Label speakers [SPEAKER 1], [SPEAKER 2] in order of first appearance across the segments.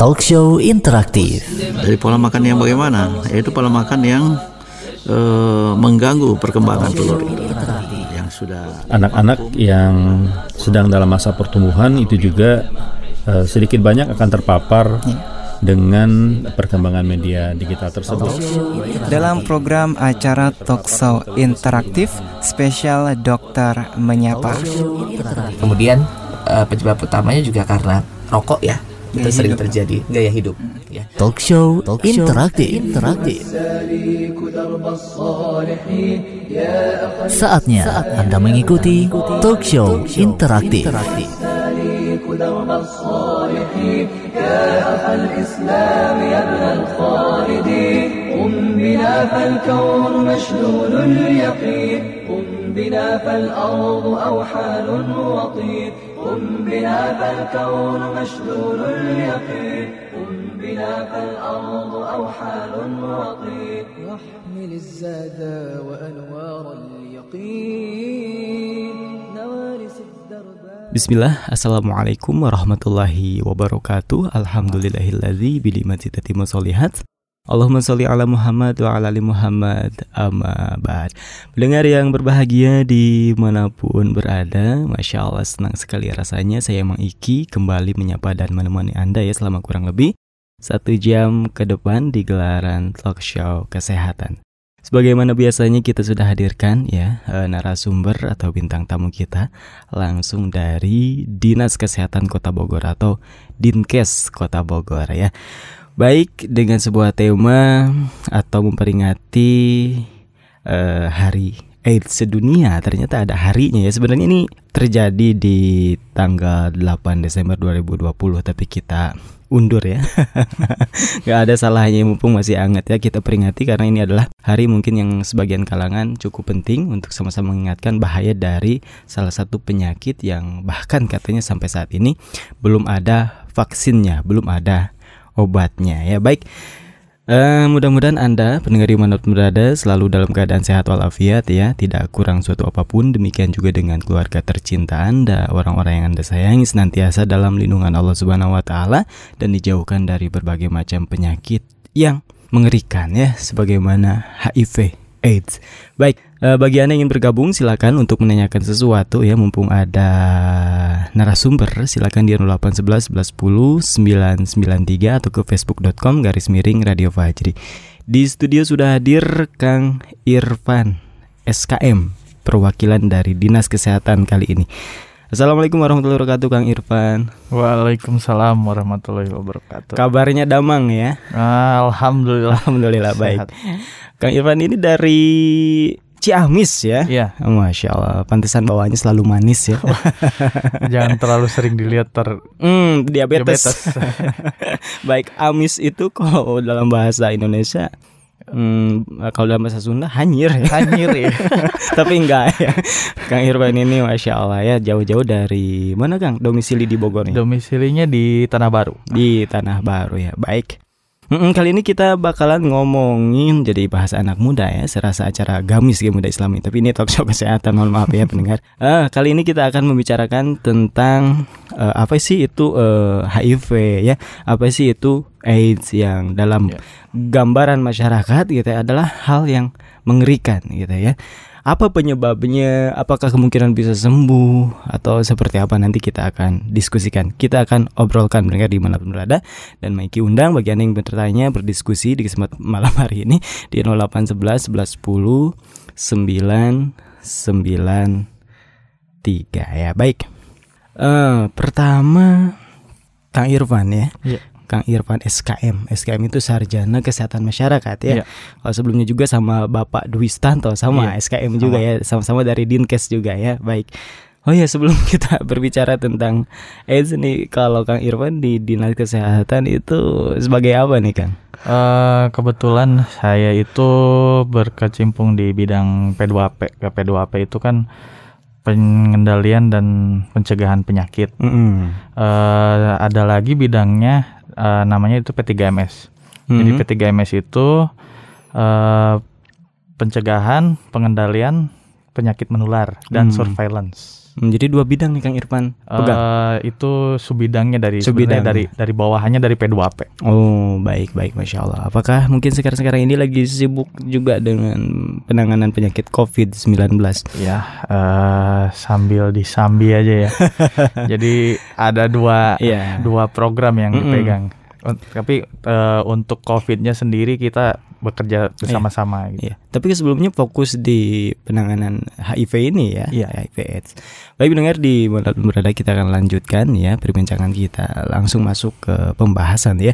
[SPEAKER 1] Talk show interaktif.
[SPEAKER 2] Dari pola makan yang bagaimana? Yaitu pola makan yang uh, mengganggu perkembangan telur yang sudah
[SPEAKER 3] anak-anak yang sedang dalam masa pertumbuhan itu juga uh, sedikit banyak akan terpapar dengan perkembangan media digital tersebut.
[SPEAKER 4] Dalam program acara Talkshow interaktif spesial Dokter Menyapa.
[SPEAKER 5] Kemudian uh, penyebab utamanya juga karena rokok ya Itu gaya sering hidup. terjadi gaya hidup
[SPEAKER 1] ya. Talk show, Talk show interaktif. interaktif. Saatnya Anda mengikuti Talk Show interaktif. درب الصالحين يا أخ الإسلام يا ابن الخالدين قم بنا فالكون مشلول اليقين قم بنا فالأرض أوحال وطين قم بنا فالكون مشلول اليقين قم بنا فالأرض أوحال وطين واحمل الزاد وأنوار اليقين نوارس الدرب Bismillah, Assalamualaikum warahmatullahi wabarakatuh Alhamdulillahilladzi bilimati tatimu solihat Allahumma sholli ala Muhammad wa ala ali Muhammad. Amma ba'd. Pendengar yang berbahagia di mana pun berada Masya Allah senang sekali rasanya. Saya Mang Iki kembali menyapa dan menemani Anda ya Selama kurang lebih satu jam ke depan di gelaran talk show kesehatan. Sebagaimana biasanya kita sudah hadirkan ya eh, narasumber atau bintang tamu kita langsung dari Dinas Kesehatan Kota Bogor atau Dinkes Kota Bogor ya. Baik dengan sebuah tema atau memperingati uh, Hari AIDS sedunia. Ternyata ada harinya ya. Sebenarnya ini terjadi di tanggal 8 Desember 2020 tapi kita undur ya. Nggak ada salahnya mumpung masih hangat ya kita peringati karena ini adalah hari mungkin yang sebagian kalangan cukup penting untuk sama-sama mengingatkan bahaya dari salah satu penyakit yang bahkan katanya sampai saat ini belum ada vaksinnya belum ada obatnya ya. Baik. Uh, mudah-mudahan Anda pendengar di mana pun berada selalu dalam keadaan sehat walafiat ya, tidak kurang suatu apa pun. Demikian juga dengan keluarga tercinta Anda, orang-orang yang Anda sayangi senantiasa dalam lindungan Allah Subhanahu wa taala dan dijauhkan dari berbagai macam penyakit yang mengerikan ya, sebagaimana HIV AIDS. Baik, uh, bagi Anda yang ingin bergabung silakan untuk menanyakan sesuatu ya mumpung ada narasumber silakan di 0811 1110 993 atau ke facebook.com garis miring Radio Fajri. Di studio sudah hadir Kang Irfan SKM perwakilan dari Dinas Kesehatan kali ini. Assalamualaikum warahmatullahi wabarakatuh Kang Irfan
[SPEAKER 6] Waalaikumsalam warahmatullahi wabarakatuh
[SPEAKER 1] Kabarnya damang ya
[SPEAKER 6] Alhamdulillah
[SPEAKER 1] Alhamdulillah baik Kang Irfan ini dari Ciamis ya.
[SPEAKER 6] Iya.
[SPEAKER 1] Masya Allah. Pantesan bawahnya selalu manis ya.
[SPEAKER 6] Jangan terlalu sering dilihat ter
[SPEAKER 1] hmm, diabetes. diabetes. Baik, amis itu kalau dalam bahasa Indonesia Hmm, kalau dalam bahasa Sunda hanyir ya.
[SPEAKER 6] Hanyir ya.
[SPEAKER 1] Tapi enggak ya. Kang Irfan ini Masya Allah ya jauh-jauh dari mana Kang? Domisili di Bogor nih.
[SPEAKER 6] Domisilinya di Tanah Baru.
[SPEAKER 1] Di Tanah Baru ya. Baik. Mm-mm, kali ini kita bakalan ngomongin jadi bahasa anak muda ya, serasa acara gamis game muda Islami. Tapi ini talk show kesehatan, mohon maaf ya pendengar. Uh, kali ini kita akan membicarakan tentang uh, apa sih itu uh, eh, HIV ya, apa sih itu AIDS yang dalam yeah. gambaran masyarakat gitu ya, adalah hal yang mengerikan gitu ya apa penyebabnya, apakah kemungkinan bisa sembuh atau seperti apa nanti kita akan diskusikan. Kita akan obrolkan mereka di mana pun berada dan Maiki undang bagi Anda yang bertanya berdiskusi di kesempatan malam hari ini di 0811 1110 993 ya. Baik. Uh, pertama Kang Irfan ya. Yeah. Kang Irfan SKM. SKM itu Sarjana Kesehatan Masyarakat ya. Yeah. Kalau sebelumnya juga sama Bapak Dwi Stanto sama yeah. SKM sama. juga ya, sama-sama dari Dinkes juga ya. Baik. Oh ya sebelum kita berbicara tentang AIDS nih, kalau Kang Irfan di Dinas Kesehatan itu sebagai apa nih Kang?
[SPEAKER 6] Uh, kebetulan saya itu berkecimpung di bidang P2P. P2P itu kan pengendalian dan pencegahan penyakit. Mm -hmm. uh, ada lagi bidangnya uh, namanya itu P3MS. Mm-hmm. Jadi P3MS itu uh, pencegahan, pengendalian penyakit menular dan mm. surveillance.
[SPEAKER 1] Hmm, Jadi dua bidang nih Kang Irfan pegang.
[SPEAKER 6] Eh, itu subbidangnya dari sebenarnya dari dari bawahannya dari P2P.
[SPEAKER 1] Oh baik baik masya Allah. Apakah mungkin sekarang sekarang ini lagi sibuk juga dengan penanganan penyakit COVID-19?
[SPEAKER 6] Ya, eh, sambil disambi aja ya. Jadi ada dua
[SPEAKER 1] Iya.
[SPEAKER 6] dua program yang
[SPEAKER 1] Mm-mm.
[SPEAKER 6] dipegang. Un- Tapi eh, untuk COVID-nya sendiri kita bekerja bersama-sama. Gitu.
[SPEAKER 1] Iya. Tapi sebelumnya fokus di penanganan HIV ini ya,
[SPEAKER 6] Iya.
[SPEAKER 1] HIV AIDS. Baik mendengar di mana berada kita akan lanjutkan ya perbincangan kita langsung masuk ke pembahasan ya.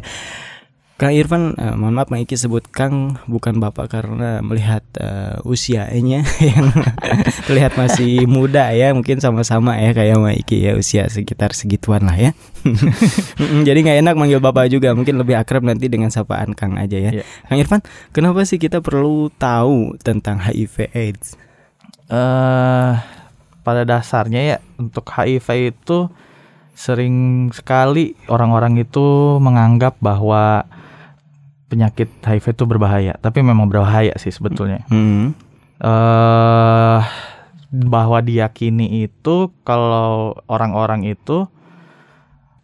[SPEAKER 1] Kang Irfan, eh, mohon maaf Maiki sebut Kang bukan bapak karena melihat eh, usianya yang terlihat masih muda ya, mungkin sama-sama ya kayak Maiki ya usia sekitar segituan lah ya. Jadi nggak enak manggil bapak juga, mungkin lebih akrab nanti dengan sapaan Kang aja ya.
[SPEAKER 6] Iya.
[SPEAKER 1] Kang Irfan, kenapa sih kita perlu tahu tentang HIV/AIDS?
[SPEAKER 6] eh pada dasarnya ya untuk HIV itu sering sekali orang-orang itu menganggap bahwa penyakit HIV itu berbahaya, tapi memang berbahaya sih sebetulnya.
[SPEAKER 1] Hmm.
[SPEAKER 6] eh bahwa diyakini itu kalau orang-orang itu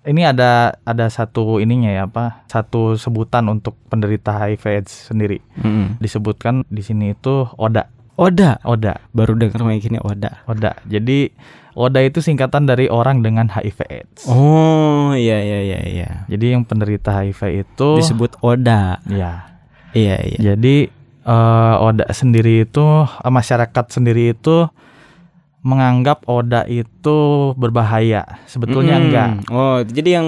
[SPEAKER 6] ini ada ada satu ininya ya apa satu sebutan untuk penderita HIV AIDS sendiri
[SPEAKER 1] Hmm.
[SPEAKER 6] disebutkan di sini itu ODA
[SPEAKER 1] Oda,
[SPEAKER 6] ODA
[SPEAKER 1] baru dengar Maiki ini Oda.
[SPEAKER 6] ODA jadi ODA itu singkatan dari orang dengan HIV AIDS
[SPEAKER 1] Oh iya iya iya iya.
[SPEAKER 6] jadi yang penderita HIV itu
[SPEAKER 1] Disebut Oda.
[SPEAKER 6] ya
[SPEAKER 1] Iya iya.
[SPEAKER 6] Jadi eh, Oda sendiri itu eh, masyarakat sendiri itu menganggap Oda itu berbahaya. Sebetulnya
[SPEAKER 1] Mm-mm.
[SPEAKER 6] enggak.
[SPEAKER 1] Oh, jadi yang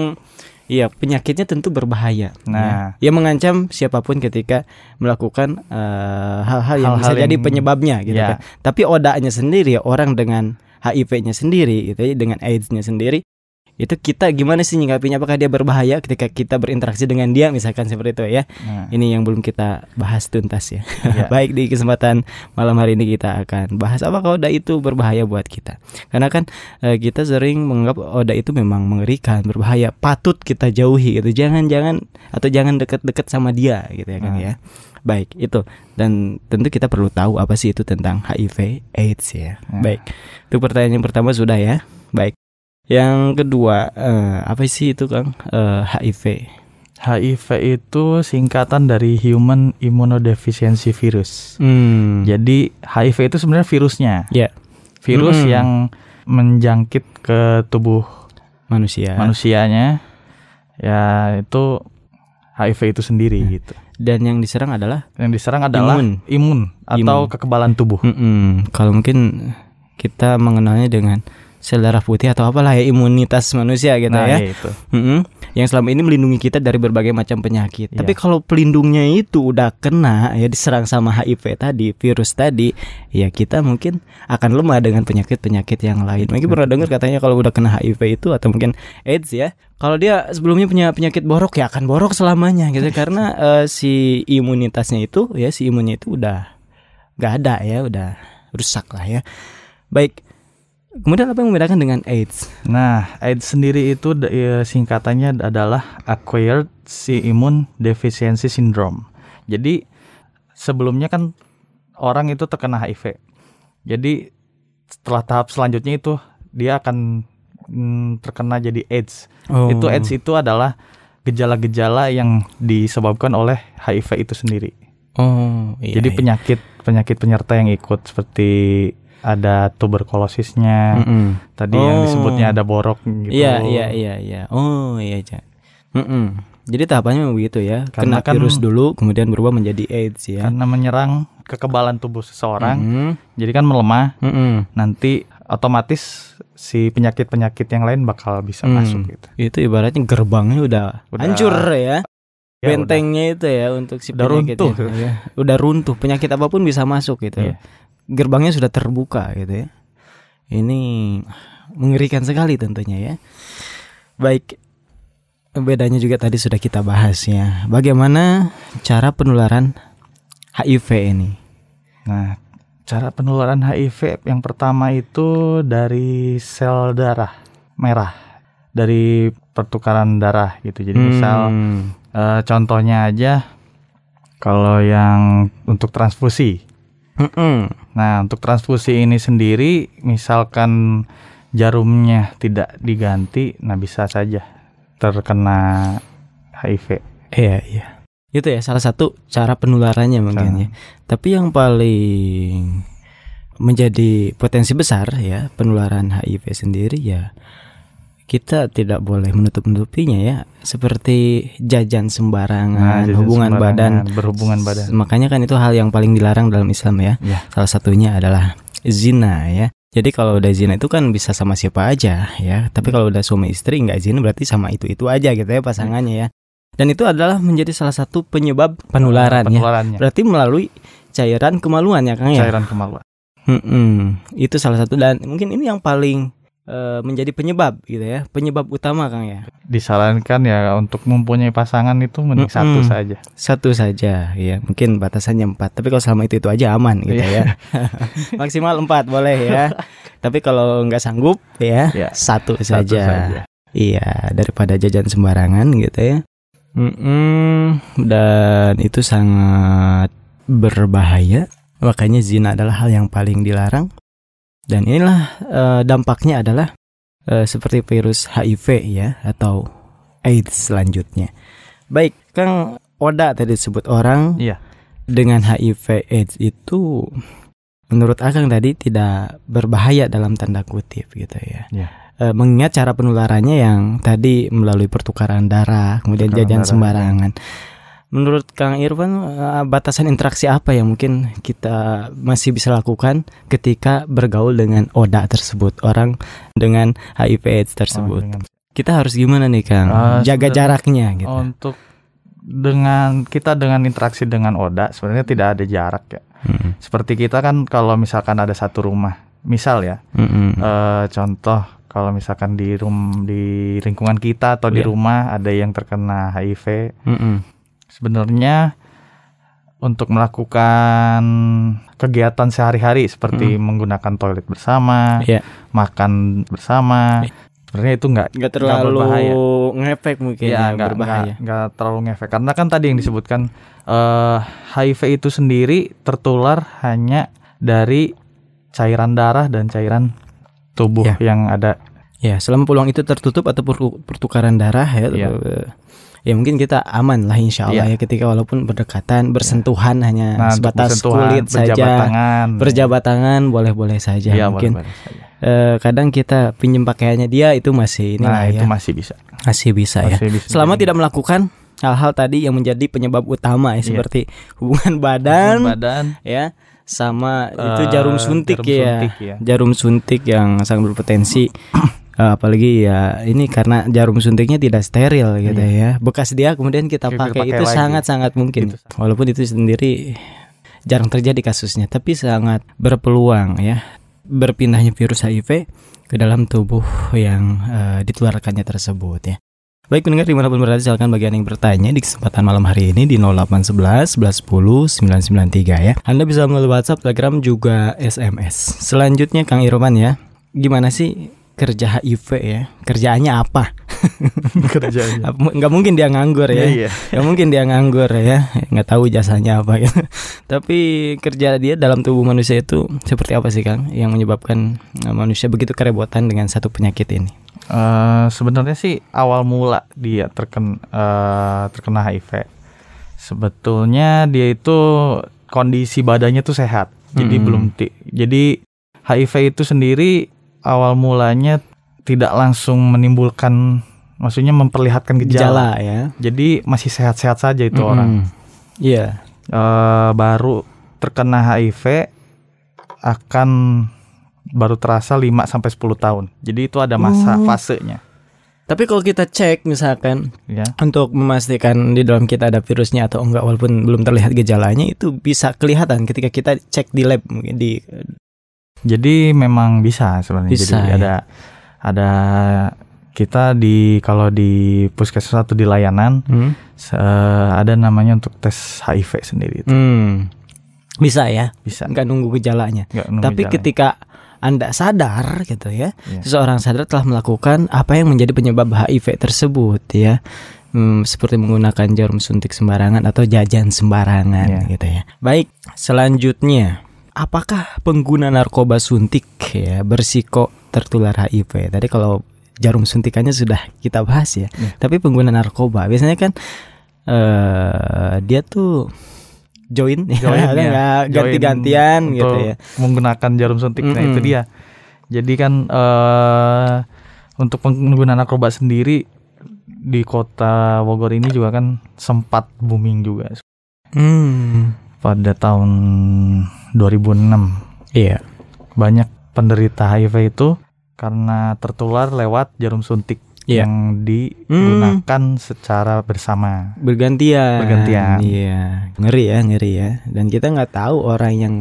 [SPEAKER 1] Iya, penyakitnya tentu berbahaya.
[SPEAKER 6] Nah.
[SPEAKER 1] ya. Mengancam siapa pun ketika melakukan eh, hal-hal yang bisa
[SPEAKER 6] Hal-hal
[SPEAKER 1] jadi
[SPEAKER 6] yang-
[SPEAKER 1] penyebabnya gitu
[SPEAKER 6] Ya.
[SPEAKER 1] kan. Tapi odanya sendiri, orang dengan HIV-nya sendiri gitu ya, dengan AIDS-nya sendiri, itu kita gimana sih nyikapinya apakah dia berbahaya ketika kita berinteraksi dengan dia misalkan seperti itu ya.
[SPEAKER 6] Nah,
[SPEAKER 1] Ini yang belum kita bahas tuntas ya.
[SPEAKER 6] Ya.
[SPEAKER 1] Baik di kesempatan malam hari ini kita akan bahas apakah oda itu berbahaya buat kita. Karena kan eh, kita sering menganggap oda itu memang mengerikan, berbahaya, patut kita jauhi gitu. Jangan-jangan atau jangan deket-deket sama dia gitu ya kan ya. Baik, itu. Dan tentu kita perlu tahu apa sih itu tentang HIV AIDS ya.
[SPEAKER 6] Hmm.
[SPEAKER 1] Baik. Itu pertanyaan yang pertama sudah ya. Baik. Yang kedua, eh, apa sih itu Kang? Eh, HIV.
[SPEAKER 6] HIV itu singkatan dari Human Immunodeficiency Virus.
[SPEAKER 1] Hmm.
[SPEAKER 6] Jadi HIV itu sebenarnya virusnya.
[SPEAKER 1] Ya.
[SPEAKER 6] Virus
[SPEAKER 1] Mm-mm.
[SPEAKER 6] yang menjangkit ke tubuh
[SPEAKER 1] manusia.
[SPEAKER 6] manusianya. Ya itu HIV itu sendiri gitu.
[SPEAKER 1] Dan yang diserang adalah
[SPEAKER 6] Yang diserang adalah
[SPEAKER 1] Imun.
[SPEAKER 6] imun, atau
[SPEAKER 1] Imun.
[SPEAKER 6] kekebalan tubuh.
[SPEAKER 1] Mm-mm. kalau mungkin kita mengenalnya dengan sel darah putih atau apalah ya imunitas manusia gitu
[SPEAKER 6] nah,
[SPEAKER 1] ya.
[SPEAKER 6] iya itu.
[SPEAKER 1] Mm-mm. Yang selama ini melindungi kita dari berbagai macam penyakit.
[SPEAKER 6] Iya.
[SPEAKER 1] Tapi kalau pelindungnya itu udah kena ya diserang sama HIV tadi, virus tadi, ya kita mungkin akan lemah dengan penyakit-penyakit yang lain. Mungkin pernah dengar katanya kalau udah kena HIV itu atau mungkin AIDS ya, kalau dia sebelumnya punya penyakit borok ya akan borok selamanya gitu karena eh, si imunitasnya itu ya si imunnya itu udah nggak ada ya, udah rusak lah ya. Baik. Kemudian apa yang membedakan dengan AIDS?
[SPEAKER 6] Nah, AIDS sendiri itu ya, singkatannya adalah Acquired Immune Deficiency Syndrome. Jadi sebelumnya kan orang itu terkena HIV. Jadi setelah tahap selanjutnya itu dia akan mm, terkena jadi AIDS.
[SPEAKER 1] Oh.
[SPEAKER 6] Itu AIDS itu adalah gejala-gejala yang disebabkan oleh HIV itu sendiri.
[SPEAKER 1] Oh, iya,
[SPEAKER 6] jadi
[SPEAKER 1] iya.
[SPEAKER 6] penyakit penyakit penyerta yang ikut seperti ada tuberkulosisnya,
[SPEAKER 1] Mm-mm.
[SPEAKER 6] tadi yang
[SPEAKER 1] Oh.
[SPEAKER 6] disebutnya ada borok gitu.
[SPEAKER 1] Iya iya iya iya. Oh iya ja. Mm-mm. Jadi tahapannya memang begitu ya.
[SPEAKER 6] Karena
[SPEAKER 1] Kena
[SPEAKER 6] kan-
[SPEAKER 1] virus dulu, kemudian berubah menjadi AIDS ya.
[SPEAKER 6] Karena menyerang kekebalan tubuh seseorang,
[SPEAKER 1] Mm.
[SPEAKER 6] jadi kan melemah.
[SPEAKER 1] Mm-mm.
[SPEAKER 6] Nanti otomatis si penyakit-penyakit yang lain bakal bisa
[SPEAKER 1] Hmm.
[SPEAKER 6] masuk gitu.
[SPEAKER 1] Itu ibaratnya gerbangnya udah,
[SPEAKER 6] Udah-
[SPEAKER 1] hancur ya.
[SPEAKER 6] Ya,
[SPEAKER 1] Bentengnya itu ya untuk si
[SPEAKER 6] Udah
[SPEAKER 1] penyakit
[SPEAKER 6] runtuh.
[SPEAKER 1] ya. Udah runtuh. Penyakit apa pun bisa masuk gitu.
[SPEAKER 6] Iya.
[SPEAKER 1] Gerbangnya sudah terbuka gitu ya. Ini mengerikan sekali tentunya ya. Baik. Bedanya juga tadi sudah kita bahas ya. Bagaimana cara penularan HIV ini?
[SPEAKER 6] Nah, cara penularan HIV yang pertama itu dari sel darah merah, dari pertukaran darah gitu. Jadi misal
[SPEAKER 1] Hmm.
[SPEAKER 6] eh, contohnya aja kalau yang untuk transfusi.
[SPEAKER 1] Mm-mm.
[SPEAKER 6] Nah, untuk transfusi ini sendiri, misalkan jarumnya tidak diganti, nah bisa saja terkena HIV.
[SPEAKER 1] Iya, iya. Itu ya salah satu cara penularannya mungkin ya. Tapi yang paling menjadi potensi besar ya penularan HIV sendiri ya kita tidak boleh menutup-nutupinya ya seperti jajan sembarangan,
[SPEAKER 6] Nah, jajan
[SPEAKER 1] hubungan
[SPEAKER 6] sembarangan,
[SPEAKER 1] badan.
[SPEAKER 6] berhubungan badan.
[SPEAKER 1] Makanya kan itu hal yang paling dilarang dalam Islam ya.
[SPEAKER 6] Ya.
[SPEAKER 1] Salah satunya adalah zina ya. Jadi kalau udah zina itu kan bisa sama siapa aja ya. Tapi kalau udah suami istri nggak zina berarti sama itu itu aja gitu ya pasangannya ya. Dan itu adalah menjadi salah satu penyebab penularan ya.
[SPEAKER 6] Penularannya.
[SPEAKER 1] Berarti melalui cairan kemaluan ya Kang ya.
[SPEAKER 6] Cairan kemaluan.
[SPEAKER 1] Mm-mm. Itu salah satu dan mungkin ini yang paling eh, menjadi penyebab gitu ya. Penyebab utama Kang ya.
[SPEAKER 6] Disarankan ya untuk mempunyai pasangan itu mending
[SPEAKER 1] Mm-mm.
[SPEAKER 6] satu saja.
[SPEAKER 1] Satu saja ya. Mungkin batasannya empat. Tapi kalau selama itu itu aja aman gitu ya. Maksimal empat boleh ya. Tapi kalau nggak sanggup ya,
[SPEAKER 6] Ya,
[SPEAKER 1] satu,
[SPEAKER 6] Satu
[SPEAKER 1] saja.
[SPEAKER 6] saja.
[SPEAKER 1] Iya, daripada jajan sembarangan gitu ya. Mm-mm, dan itu sangat berbahaya. Makanya zina adalah hal yang paling dilarang. Dan inilah eh, dampaknya adalah eh, seperti virus HIV ya atau AIDS selanjutnya. Baik, Kang Oda tadi disebut orang
[SPEAKER 6] Iya.
[SPEAKER 1] dengan HIV AIDS itu menurut Akang tadi tidak berbahaya dalam tanda kutip gitu ya.
[SPEAKER 6] Iya.
[SPEAKER 1] Eh, mengingat cara penularannya yang tadi melalui pertukaran darah, kemudian
[SPEAKER 6] Pertukaran
[SPEAKER 1] jajan
[SPEAKER 6] darah,
[SPEAKER 1] sembarangan. Menurut Kang Irfan eh, batasan interaksi apa yang mungkin kita masih bisa lakukan ketika bergaul dengan Oda tersebut, orang dengan HIV AIDS
[SPEAKER 6] Oh,
[SPEAKER 1] tersebut?
[SPEAKER 6] dengan-
[SPEAKER 1] Kita harus gimana nih Kang?
[SPEAKER 6] Ah,
[SPEAKER 1] Jaga jaraknya gitu.
[SPEAKER 6] Untuk dengan kita dengan interaksi dengan Oda sebenarnya tidak ada jarak ya.
[SPEAKER 1] Mm-mm.
[SPEAKER 6] Seperti kita kan kalau misalkan ada satu rumah, misal ya,
[SPEAKER 1] Mm-mm.
[SPEAKER 6] eh, contoh kalau misalkan di rum di lingkungan kita atau di
[SPEAKER 1] Iya.
[SPEAKER 6] rumah ada yang terkena HIV,
[SPEAKER 1] Mm-mm.
[SPEAKER 6] Sebenarnya untuk melakukan kegiatan sehari-hari seperti menggunakan toilet bersama,
[SPEAKER 1] Iya.
[SPEAKER 6] makan bersama, sebenarnya itu nggak
[SPEAKER 1] nggak terlalu ngefek mungkin
[SPEAKER 6] ya
[SPEAKER 1] ya,
[SPEAKER 6] nggak
[SPEAKER 1] berbahaya.
[SPEAKER 6] nggak- terlalu ngefek karena kan tadi yang disebutkan eh, HIV itu sendiri tertular hanya dari cairan darah dan cairan tubuh
[SPEAKER 1] Ya.
[SPEAKER 6] yang ada
[SPEAKER 1] Ya, selama peluang itu tertutup atau pertu- pertukaran darah ya,
[SPEAKER 6] Iya.
[SPEAKER 1] Ya mungkin kita aman lah insya Allah ya ketika walaupun berdekatan, bersentuhan hanya
[SPEAKER 6] nah
[SPEAKER 1] sebatas
[SPEAKER 6] bersentuhan,
[SPEAKER 1] kulit
[SPEAKER 6] berjabat
[SPEAKER 1] saja,
[SPEAKER 6] tangan
[SPEAKER 1] berjabat tangan boleh-boleh saja.
[SPEAKER 6] ya,
[SPEAKER 1] mungkin
[SPEAKER 6] boleh-boleh saja.
[SPEAKER 1] eh, kadang kita pinjam pakaiannya dia itu masih ini
[SPEAKER 6] nah
[SPEAKER 1] lah
[SPEAKER 6] itu
[SPEAKER 1] ya,
[SPEAKER 6] masih bisa
[SPEAKER 1] masih bisa ya.
[SPEAKER 6] Masih bisa
[SPEAKER 1] Selama tidak melakukan hal-hal tadi yang menjadi penyebab utama ya,
[SPEAKER 6] Iya.
[SPEAKER 1] seperti hubungan badan,
[SPEAKER 6] badan
[SPEAKER 1] ya sama itu
[SPEAKER 6] eh,
[SPEAKER 1] jarum suntik
[SPEAKER 6] jarum
[SPEAKER 1] ya
[SPEAKER 6] suntik ya.
[SPEAKER 1] jarum suntik yang sangat berpotensi Eh, apalagi ya ini karena jarum suntiknya tidak steril gitu ya bekas dia kemudian kita pakai
[SPEAKER 6] pakai
[SPEAKER 1] itu
[SPEAKER 6] lagi.
[SPEAKER 1] sangat sangat mungkin
[SPEAKER 6] Itu.
[SPEAKER 1] walaupun itu sendiri jarang terjadi kasusnya tapi sangat berpeluang ya berpindahnya virus HIV ke dalam tubuh yang eh, ditularkannya tersebut ya Baik pendengar di mana pun berada silakan bagi Anda yang bertanya di kesempatan malam hari ini di 0811 1110 993 ya. Anda bisa melalui WhatsApp, Telegram juga SMS. Selanjutnya Kang Irwan ya, gimana sih kerja HIV ya? Kerjaannya apa?
[SPEAKER 6] kerjanya
[SPEAKER 1] Apa- Nggak mungkin dia nganggur ya.
[SPEAKER 6] iya
[SPEAKER 1] Nggak mungkin dia nganggur ya. Nggak tahu jasanya apa gitu. Tapi kerja dia dalam tubuh manusia itu seperti apa sih Kang? Yang menyebabkan eh, manusia begitu kerebotan dengan satu penyakit ini?
[SPEAKER 6] Eh, sebenarnya sih awal mula dia terkena terkena HIV sebetulnya dia itu kondisi badannya tuh sehat jadi
[SPEAKER 1] Hmm.
[SPEAKER 6] belum ti- jadi HIV itu sendiri awal mulanya tidak langsung menimbulkan maksudnya memperlihatkan gejala,
[SPEAKER 1] Gejala ya.
[SPEAKER 6] jadi masih sehat-sehat saja itu
[SPEAKER 1] Mm-mm.
[SPEAKER 6] orang
[SPEAKER 1] Iya.
[SPEAKER 6] Eh, baru terkena HIV akan baru terasa 5 sampai 10 tahun jadi itu ada masa
[SPEAKER 1] Oh.
[SPEAKER 6] fasenya
[SPEAKER 1] Tapi kalau kita cek misalkan
[SPEAKER 6] ya
[SPEAKER 1] untuk memastikan di dalam kita ada virusnya atau enggak walaupun belum terlihat gejalanya itu bisa kelihatan ketika kita cek di lab mungkin di
[SPEAKER 6] Jadi memang bisa sebenarnya.
[SPEAKER 1] Bisa,
[SPEAKER 6] Jadi
[SPEAKER 1] ya.
[SPEAKER 6] ada ada kita di kalau di puskesmas atau di layanan
[SPEAKER 1] hmm,
[SPEAKER 6] ada namanya untuk tes HIV sendiri itu
[SPEAKER 1] Hmm. bisa ya
[SPEAKER 6] bisa.
[SPEAKER 1] nggak nunggu gejalanya.
[SPEAKER 6] Nggak nunggu
[SPEAKER 1] Tapi
[SPEAKER 6] jalan.
[SPEAKER 1] ketika anda sadar gitu ya,
[SPEAKER 6] Iya.
[SPEAKER 1] seseorang sadar telah melakukan apa yang menjadi penyebab HIV tersebut ya. Hmm, seperti menggunakan jarum suntik sembarangan atau jajan sembarangan
[SPEAKER 6] Iya.
[SPEAKER 1] gitu ya. Baik, selanjutnya apakah pengguna narkoba suntik ya bersiko tertular HIV. Tadi kalau jarum suntikannya sudah kita bahas ya.
[SPEAKER 6] Ya.
[SPEAKER 1] Tapi pengguna narkoba biasanya kan eh dia tuh join,
[SPEAKER 6] Join,
[SPEAKER 1] ya,
[SPEAKER 6] ya.
[SPEAKER 1] ganti-gantian gitu ya.
[SPEAKER 6] menggunakan jarum suntik nah itu dia jadi kan eh untuk pengguna narkoba sendiri di kota Bogor ini juga kan sempat booming juga
[SPEAKER 1] Hmm.
[SPEAKER 6] Pada tahun 2006
[SPEAKER 1] Iya.
[SPEAKER 6] banyak penderita HIV itu karena tertular lewat jarum suntik
[SPEAKER 1] Iya.
[SPEAKER 6] yang digunakan secara bersama
[SPEAKER 1] bergantian
[SPEAKER 6] Bergantian.
[SPEAKER 1] iya ngeri ya ngeri ya dan kita nggak tahu orang yang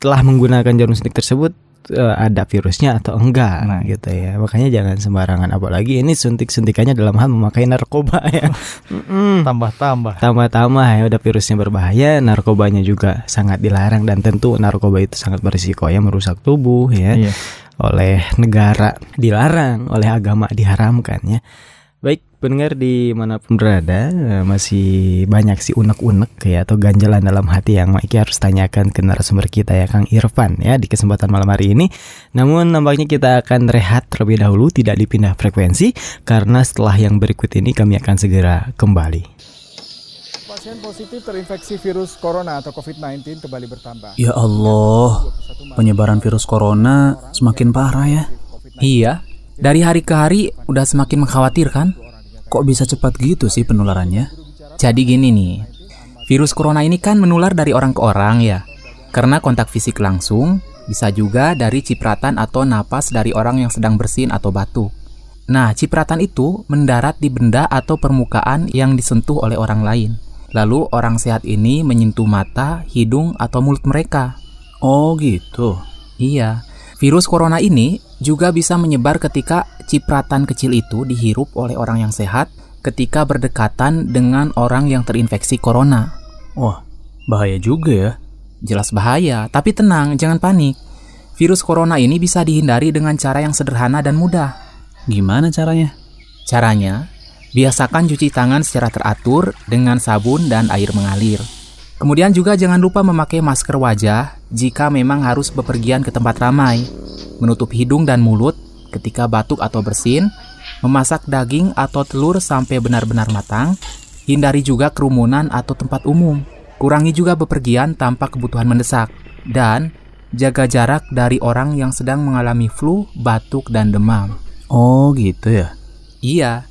[SPEAKER 1] telah menggunakan jarum suntik tersebut eh, ada virusnya atau enggak
[SPEAKER 6] Nah.
[SPEAKER 1] gitu ya makanya jangan sembarangan apalagi ini suntik suntikannya dalam hal memakai narkoba ya Mm-mm.
[SPEAKER 6] tambah-tambah
[SPEAKER 1] tambah-tambah ya udah virusnya berbahaya narkobanya juga sangat dilarang dan tentu narkoba itu sangat berisiko ya merusak tubuh ya
[SPEAKER 6] Iya.
[SPEAKER 1] oleh negara dilarang, oleh agama diharamkan ya. Baik pendengar di mana pun berada eh, masih banyak sih unek-unek ya atau ganjalan dalam hati yang Maiki harus tanyakan ke narasumber kita ya Kang Irfan ya di kesempatan malam hari ini. Namun nampaknya kita akan rehat terlebih dahulu tidak dipindah frekuensi karena setelah yang berikut ini kami akan segera kembali.
[SPEAKER 7] Pasien positif terinfeksi virus corona atau COVID-19 kembali bertambah.
[SPEAKER 8] Ya Allah, penyebaran virus corona semakin parah ya.
[SPEAKER 9] Iya, dari hari ke hari udah semakin mengkhawatirkan.
[SPEAKER 8] Kok bisa cepat gitu sih penularannya?
[SPEAKER 9] Jadi gini nih, virus corona ini kan menular dari orang ke orang ya. Karena kontak fisik langsung, bisa juga dari cipratan atau napas dari orang yang sedang bersin atau batuk. Nah, cipratan itu mendarat di benda atau permukaan yang disentuh oleh orang lain. Lalu orang sehat ini menyentuh mata, hidung, atau mulut mereka.
[SPEAKER 8] Oh gitu.
[SPEAKER 9] Iya, virus corona ini juga bisa menyebar ketika cipratan kecil itu dihirup oleh orang yang sehat ketika berdekatan dengan orang yang terinfeksi corona.
[SPEAKER 8] Wah, bahaya juga ya.
[SPEAKER 9] Jelas bahaya, tapi tenang, jangan panik. Virus corona ini bisa dihindari dengan cara yang sederhana dan mudah.
[SPEAKER 8] Gimana caranya?
[SPEAKER 9] Caranya, biasakan cuci tangan secara teratur dengan sabun dan air mengalir. Kemudian juga jangan lupa memakai masker wajah jika memang harus bepergian ke tempat ramai. Menutup hidung dan mulut ketika batuk atau bersin. Memasak daging atau telur sampai benar-benar matang. Hindari juga kerumunan atau tempat umum. Kurangi juga bepergian tanpa kebutuhan mendesak. Dan jaga jarak dari orang yang sedang mengalami flu, batuk, dan demam.
[SPEAKER 8] Oh gitu ya.
[SPEAKER 9] Iya,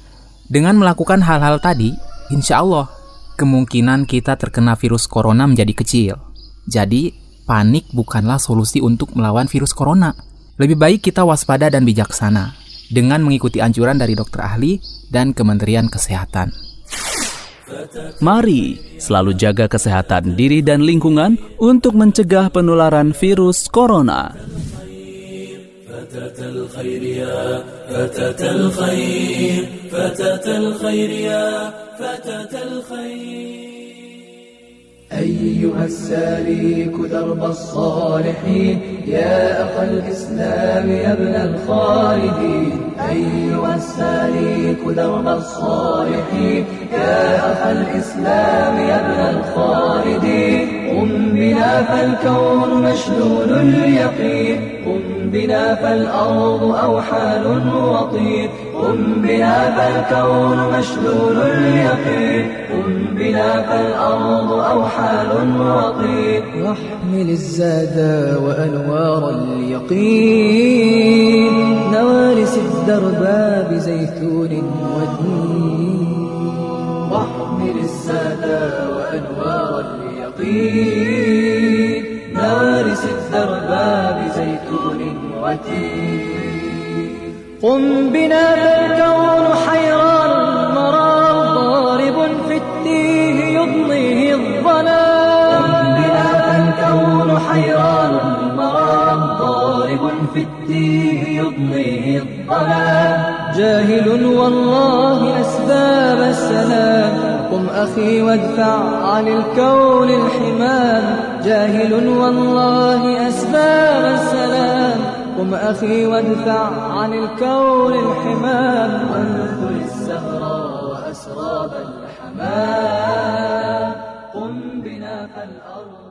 [SPEAKER 9] dengan melakukan hal-hal tadi, insya Allah kemungkinan kita terkena virus corona menjadi kecil. Jadi, panik bukanlah solusi untuk melawan virus corona. Lebih baik kita waspada dan bijaksana dengan mengikuti anjuran dari dokter ahli dan Kementerian Kesehatan.
[SPEAKER 8] Mari selalu jaga kesehatan diri dan lingkungan untuk mencegah penularan virus corona.
[SPEAKER 10] أيها السالك درب الصالحين يا أخ الإسلام يا ابن الخالدين. أيها السالك درب الصالحين يا أخ الإسلام يا ابن الخالدين. قم بنا فالكون مشلول اليقين قم بنا فالأرض أوحال وطين قم بنا فالكون مشلول اليقين قم بنا فالأرض أوحال وطين واحمل الزاد وأنوار اليقين. نوارس الدرب بزيتون ودين. واحمل الزاد وأنوار اليقين. نوارس الدرب بزيتون وتين قم بنا فالكون حيران المرار ضارب في التيه يضنيه الظلام. قم بنا فالكون حيران المرار ضارب في التيه يضنيه الظلام. جاهل والله أسباب السلام. قم أخي وادفع عن الكون الحمام. جاهل والله أسباب السلام. قم أخي وادفع عن الكون الحمام وانثر الزهر وأسراب الحمام قم بنا فالأرض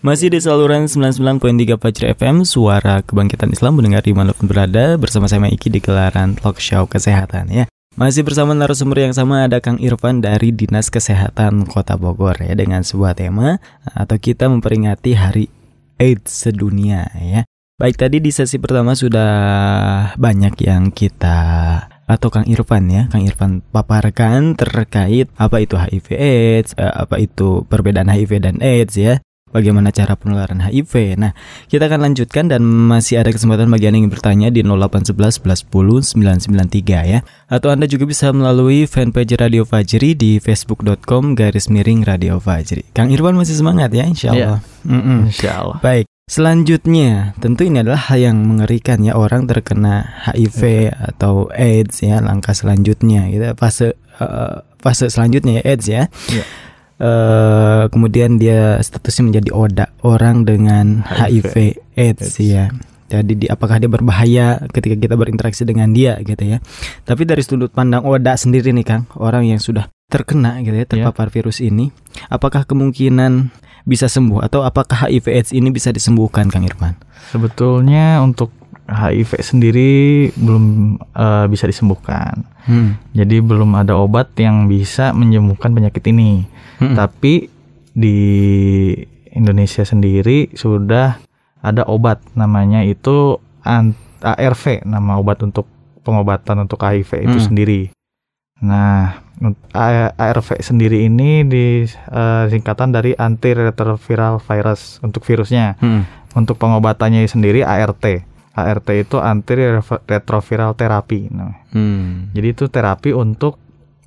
[SPEAKER 1] Masih di saluran 99.3 Fajri FM, suara kebangkitan Islam mendengar dimanapun berada bersama saya Iki di gelaran talk show kesehatan ya. Masih bersama narasumber yang sama ada Kang Irfan dari Dinas Kesehatan Kota Bogor ya dengan sebuah tema atau kita memperingati Hari AIDS sedunia ya. Baik tadi di sesi pertama sudah banyak yang kita atau Kang Irfan ya, Kang Irfan paparkan terkait apa itu HIV AIDS, eh, apa itu perbedaan HIV dan AIDS ya bagaimana cara penularan HIV. Nah, kita akan lanjutkan dan masih ada kesempatan bagi Anda yang bertanya di 0811 11 10 993 ya. Atau Anda juga bisa melalui fanpage Radio Fajri di facebook.com garis miring Radio Fajri. Kang Irwan masih semangat ya insya Allah.
[SPEAKER 6] Ya. Insya Allah.
[SPEAKER 1] Baik. Selanjutnya, tentu ini adalah hal yang mengerikan ya orang terkena HIV ya. atau AIDS ya langkah selanjutnya gitu fase uh, fase selanjutnya ya AIDS ya. ya uh, kemudian dia statusnya menjadi oda orang dengan HIV, HIV AIDS, AIDS ya. Jadi di, apakah dia berbahaya ketika kita berinteraksi dengan dia gitu ya. Tapi dari sudut pandang oda sendiri nih Kang, orang yang sudah terkena gitu ya terpapar yeah. virus ini, apakah kemungkinan bisa sembuh atau apakah HIV AIDS ini bisa disembuhkan Kang Irfan?
[SPEAKER 6] Sebetulnya untuk HIV sendiri belum uh, bisa disembuhkan. Hmm. Jadi belum ada obat yang bisa menyembuhkan penyakit ini. Hmm. Tapi di Indonesia sendiri sudah ada obat namanya itu ARV nama obat untuk pengobatan untuk HIV itu hmm. sendiri. Nah, ARV sendiri ini di uh, singkatan dari antiretroviral virus untuk virusnya. Hmm. Untuk pengobatannya sendiri ART. ART itu antiretroviral terapi. Nah, hmm. jadi itu terapi untuk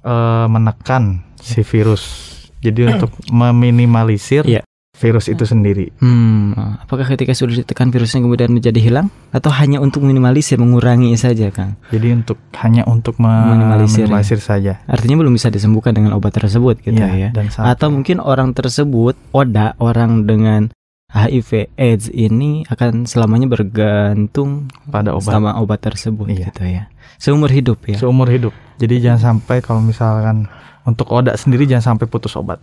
[SPEAKER 6] uh, menekan si virus jadi untuk meminimalisir yeah. Virus itu sendiri.
[SPEAKER 1] Hmm, apakah ketika sudah ditekan virusnya kemudian menjadi hilang atau hanya untuk minimalisir mengurangi saja, Kang?
[SPEAKER 6] Jadi untuk hanya untuk minimalisir, minimalisir saja.
[SPEAKER 1] Artinya belum bisa disembuhkan dengan obat tersebut gitu yeah, ya. Dan atau mungkin orang tersebut oda orang dengan HIV AIDS ini akan selamanya bergantung pada obat sama obat tersebut iya. gitu ya. Seumur hidup ya.
[SPEAKER 6] Seumur hidup. Jadi jangan sampai kalau misalkan untuk oda sendiri jangan sampai putus obat.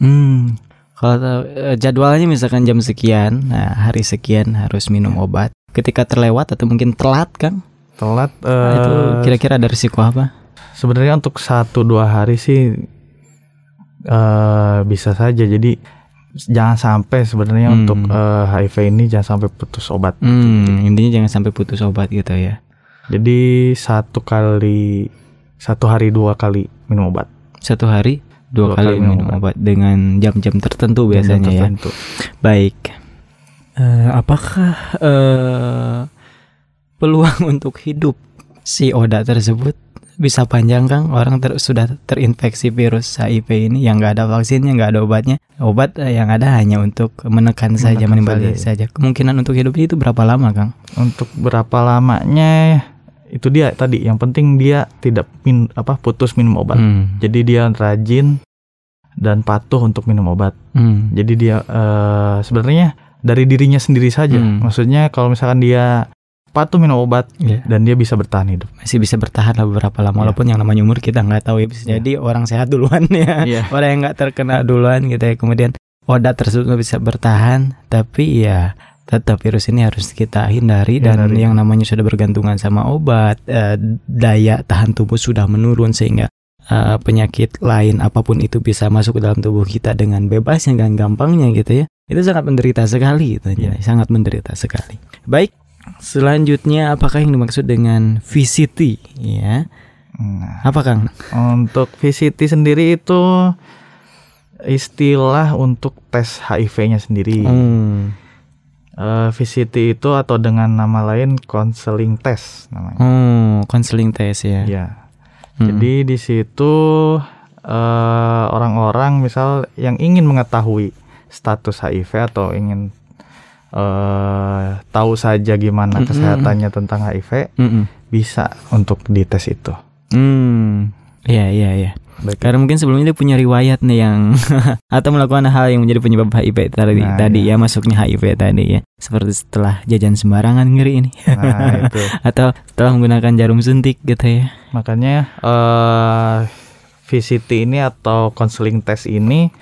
[SPEAKER 1] Hmm. Kalau uh, jadwalnya misalkan jam sekian, nah hari sekian harus minum obat. Ketika terlewat atau mungkin telat kan?
[SPEAKER 6] Telat. Uh,
[SPEAKER 1] nah, itu eh, kira-kira ada risiko apa?
[SPEAKER 6] Sebenarnya untuk satu dua hari sih uh, bisa saja. Jadi jangan sampai sebenarnya hmm. untuk uh, HIV ini jangan sampai putus obat.
[SPEAKER 1] Hmm, intinya jangan sampai putus obat gitu ya.
[SPEAKER 6] Jadi satu kali satu hari dua kali minum obat
[SPEAKER 1] satu hari dua, dua kali, kali minum obat. obat dengan jam-jam tertentu biasanya jam ya. tertentu. ya. Baik. Uh, apakah uh, peluang untuk hidup si Oda tersebut bisa panjang Kang orang ter sudah terinfeksi virus HIV ini yang nggak ada vaksinnya nggak ada obatnya obat yang ada hanya untuk menekan, menekan saja menimbulkan saja, saja kemungkinan untuk hidupnya itu berapa lama Kang
[SPEAKER 6] untuk berapa lamanya itu dia tadi yang penting dia tidak min apa putus minum obat hmm. jadi dia rajin dan patuh untuk minum obat hmm. jadi dia uh, sebenarnya dari dirinya sendiri saja hmm. maksudnya kalau misalkan dia patuh minum obat yeah. dan dia bisa bertahan hidup
[SPEAKER 1] masih bisa bertahan lah beberapa lama yeah. walaupun yang namanya umur kita nggak tahu ya bisa yeah. jadi orang sehat duluan ya yeah. orang yang nggak terkena duluan gitu ya kemudian obat tersebut bisa bertahan tapi ya tetap virus ini harus kita hindari dan hindari. yang namanya sudah bergantungan sama obat eh, daya tahan tubuh sudah menurun sehingga eh, penyakit lain apa pun itu bisa masuk ke dalam tubuh kita dengan bebas dengan gampangnya gitu ya. Itu sangat menderita sekali gitu ya. sangat menderita sekali. Baik selanjutnya apakah yang dimaksud dengan VCT ya? Nah, apa kang?
[SPEAKER 6] Untuk VCT sendiri itu istilah untuk tes HIV-nya sendiri. Hmm uh, eh, VCT itu atau dengan nama lain counseling test namanya.
[SPEAKER 1] Oh, counseling test ya.
[SPEAKER 6] Ya. Hmm. Jadi di situ eh, orang-orang misal yang ingin mengetahui status HIV atau ingin uh, tahu saja gimana mm -hmm. kesehatannya tentang HIV mm -hmm. bisa untuk dites itu.
[SPEAKER 1] Hmm. Iya iya iya. Baik. Karena mungkin sebelumnya dia punya riwayat nih yang atau melakukan hal yang menjadi penyebab HIV tadi nah, tadi iya. ya masuknya HIV tadi ya. Seperti setelah jajan sembarangan ngeri ini. Nah, itu. atau setelah menggunakan jarum suntik gitu ya.
[SPEAKER 6] Makanya uh, VCT ini atau counseling test ini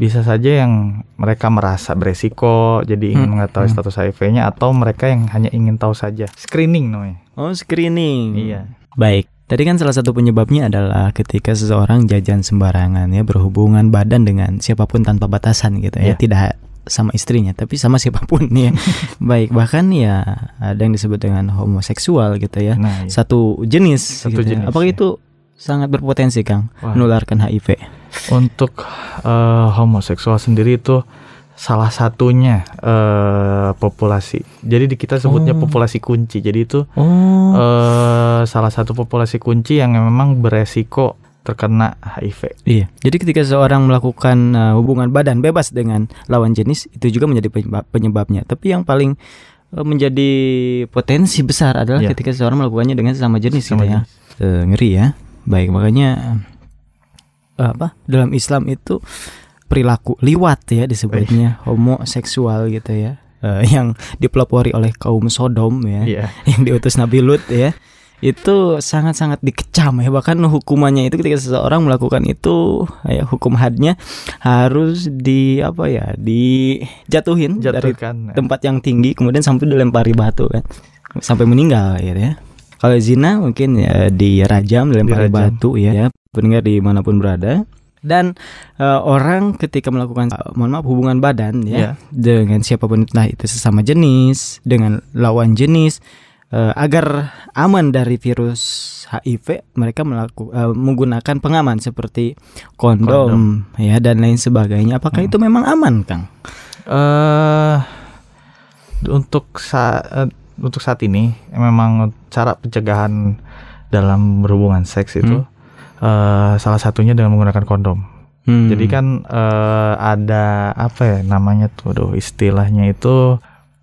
[SPEAKER 6] bisa saja yang mereka merasa beresiko jadi ingin
[SPEAKER 1] Hmm,
[SPEAKER 6] mengetahui
[SPEAKER 1] hmm.
[SPEAKER 6] status HIV-nya atau mereka yang hanya ingin tahu saja screening namanya
[SPEAKER 1] Oh, screening.
[SPEAKER 6] Iya.
[SPEAKER 1] Baik. Tadi kan salah satu penyebabnya adalah ketika seseorang jajan sembarangan ya berhubungan badan dengan siapa pun tanpa batasan gitu ya,
[SPEAKER 6] Iya.
[SPEAKER 1] tidak sama istrinya tapi sama siapa pun ya. Baik, bahkan ya ada yang disebut dengan homoseksual gitu ya.
[SPEAKER 6] Nah, iya.
[SPEAKER 1] Satu jenis
[SPEAKER 6] Satu
[SPEAKER 1] gitu ya.
[SPEAKER 6] jenis,
[SPEAKER 1] Apakah
[SPEAKER 6] ya.
[SPEAKER 1] itu sangat berpotensi Kang
[SPEAKER 6] Wah.
[SPEAKER 1] menularkan HIV?
[SPEAKER 6] Untuk eh, homoseksual sendiri itu salah satunya eh, populasi. Jadi di kita sebutnya
[SPEAKER 1] Oh.
[SPEAKER 6] populasi kunci. Jadi itu
[SPEAKER 1] Oh.
[SPEAKER 6] eh, salah satu populasi kunci yang memang beresiko terkena HIV.
[SPEAKER 1] Iya. Jadi ketika seorang melakukan uh, hubungan badan bebas dengan lawan jenis itu juga menjadi penyebab- penyebabnya. Tapi yang paling uh, menjadi potensi besar adalah
[SPEAKER 6] Iya.
[SPEAKER 1] ketika seorang melakukannya dengan sesama jenis
[SPEAKER 6] Sesama
[SPEAKER 1] gitu ya. Eh, ngeri ya. Baik, makanya eh, apa? Dalam Islam itu perilaku liwat ya disebutnya homoseksual gitu ya. Eh, yang dipelopori oleh kaum Sodom ya
[SPEAKER 6] Iya.
[SPEAKER 1] yang diutus Nabi Lut ya itu sangat-sangat dikecam ya bahkan hukumannya itu ketika seseorang melakukan itu ya hukum hadnya harus di apa ya dijatuhin dari
[SPEAKER 6] Jatuhkan.
[SPEAKER 1] tempat yang tinggi kemudian sampai dilempari batu kan sampai meninggal gitu ya kalau zina mungkin ya dirajam dilempari
[SPEAKER 6] Dirajam.
[SPEAKER 1] batu ya, ya pendengar di mana pun berada dan eh, orang ketika melakukan eh, mohon maaf hubungan badan ya
[SPEAKER 6] Iya.
[SPEAKER 1] dengan siapa pun entah itu sesama jenis dengan lawan jenis eh, agar aman dari virus HIV mereka melaku, eh, menggunakan pengaman seperti kondom, ya dan lain sebagainya apakah itu memang aman Kang?
[SPEAKER 6] eh untuk saat untuk saat ini memang cara pencegahan dalam berhubungan seks itu eh, salah satunya dengan menggunakan kondom.
[SPEAKER 1] Hmm.
[SPEAKER 6] Jadi kan eh, ada apa ya namanya tuh, aduh istilahnya itu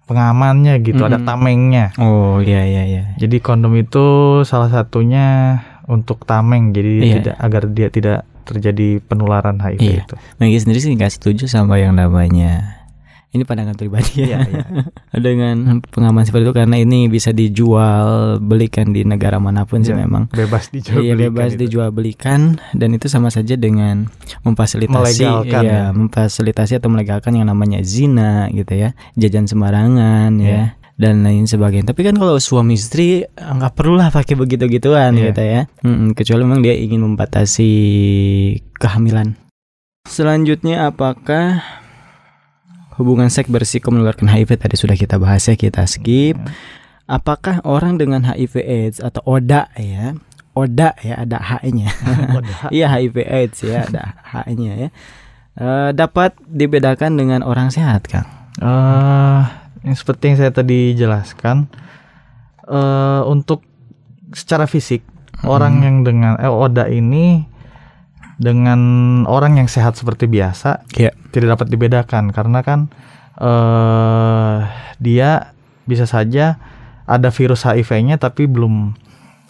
[SPEAKER 6] pengamannya gitu, ada
[SPEAKER 1] Mm-mm.
[SPEAKER 6] tamengnya.
[SPEAKER 1] Oh iya iya iya.
[SPEAKER 6] Jadi kondom itu salah satunya untuk tameng, jadi
[SPEAKER 1] Iya.
[SPEAKER 6] tidak agar dia tidak terjadi penularan HIV
[SPEAKER 1] Iya.
[SPEAKER 6] itu.
[SPEAKER 1] Maggie sendiri sih nggak setuju sama yang namanya ini pandangan pribadi ya.
[SPEAKER 6] Iya,
[SPEAKER 1] Dengan pengaman seperti itu karena ini bisa dijual belikan di negara mana pun sih
[SPEAKER 6] Iya,
[SPEAKER 1] memang.
[SPEAKER 6] bebas dijual
[SPEAKER 1] Iya,
[SPEAKER 6] belikan
[SPEAKER 1] bebas
[SPEAKER 6] itu.
[SPEAKER 1] dijual belikan dan itu sama saja dengan memfasilitasi
[SPEAKER 6] Melegalkan,
[SPEAKER 1] ya,
[SPEAKER 6] ya.
[SPEAKER 1] memfasilitasi atau melegalkan yang namanya zina gitu ya, jajan sembarangan
[SPEAKER 6] Iya.
[SPEAKER 1] ya dan lain sebagainya. Tapi kan kalau suami istri eh, nggak perlu lah pakai begitu-gituan
[SPEAKER 6] Iya.
[SPEAKER 1] gitu ya. Mm-mm, kecuali memang dia ingin membatasi kehamilan. Selanjutnya apakah hubungan seks berisiko menularkan HIV tadi sudah kita bahas ya kita skip. Apakah orang dengan HIV AIDS atau ODA ya? ODA ya ada H-nya. Iya HIV AIDS ya ada H-nya ya. Eh, dapat dibedakan dengan orang sehat, Kang.
[SPEAKER 6] eh yang seperti yang saya tadi jelaskan, eh untuk secara fisik orang yang dengan eh, ODA ini dengan orang yang sehat seperti biasa
[SPEAKER 1] Iya.
[SPEAKER 6] tidak dapat dibedakan karena kan eh dia bisa saja ada virus HIV-nya tapi belum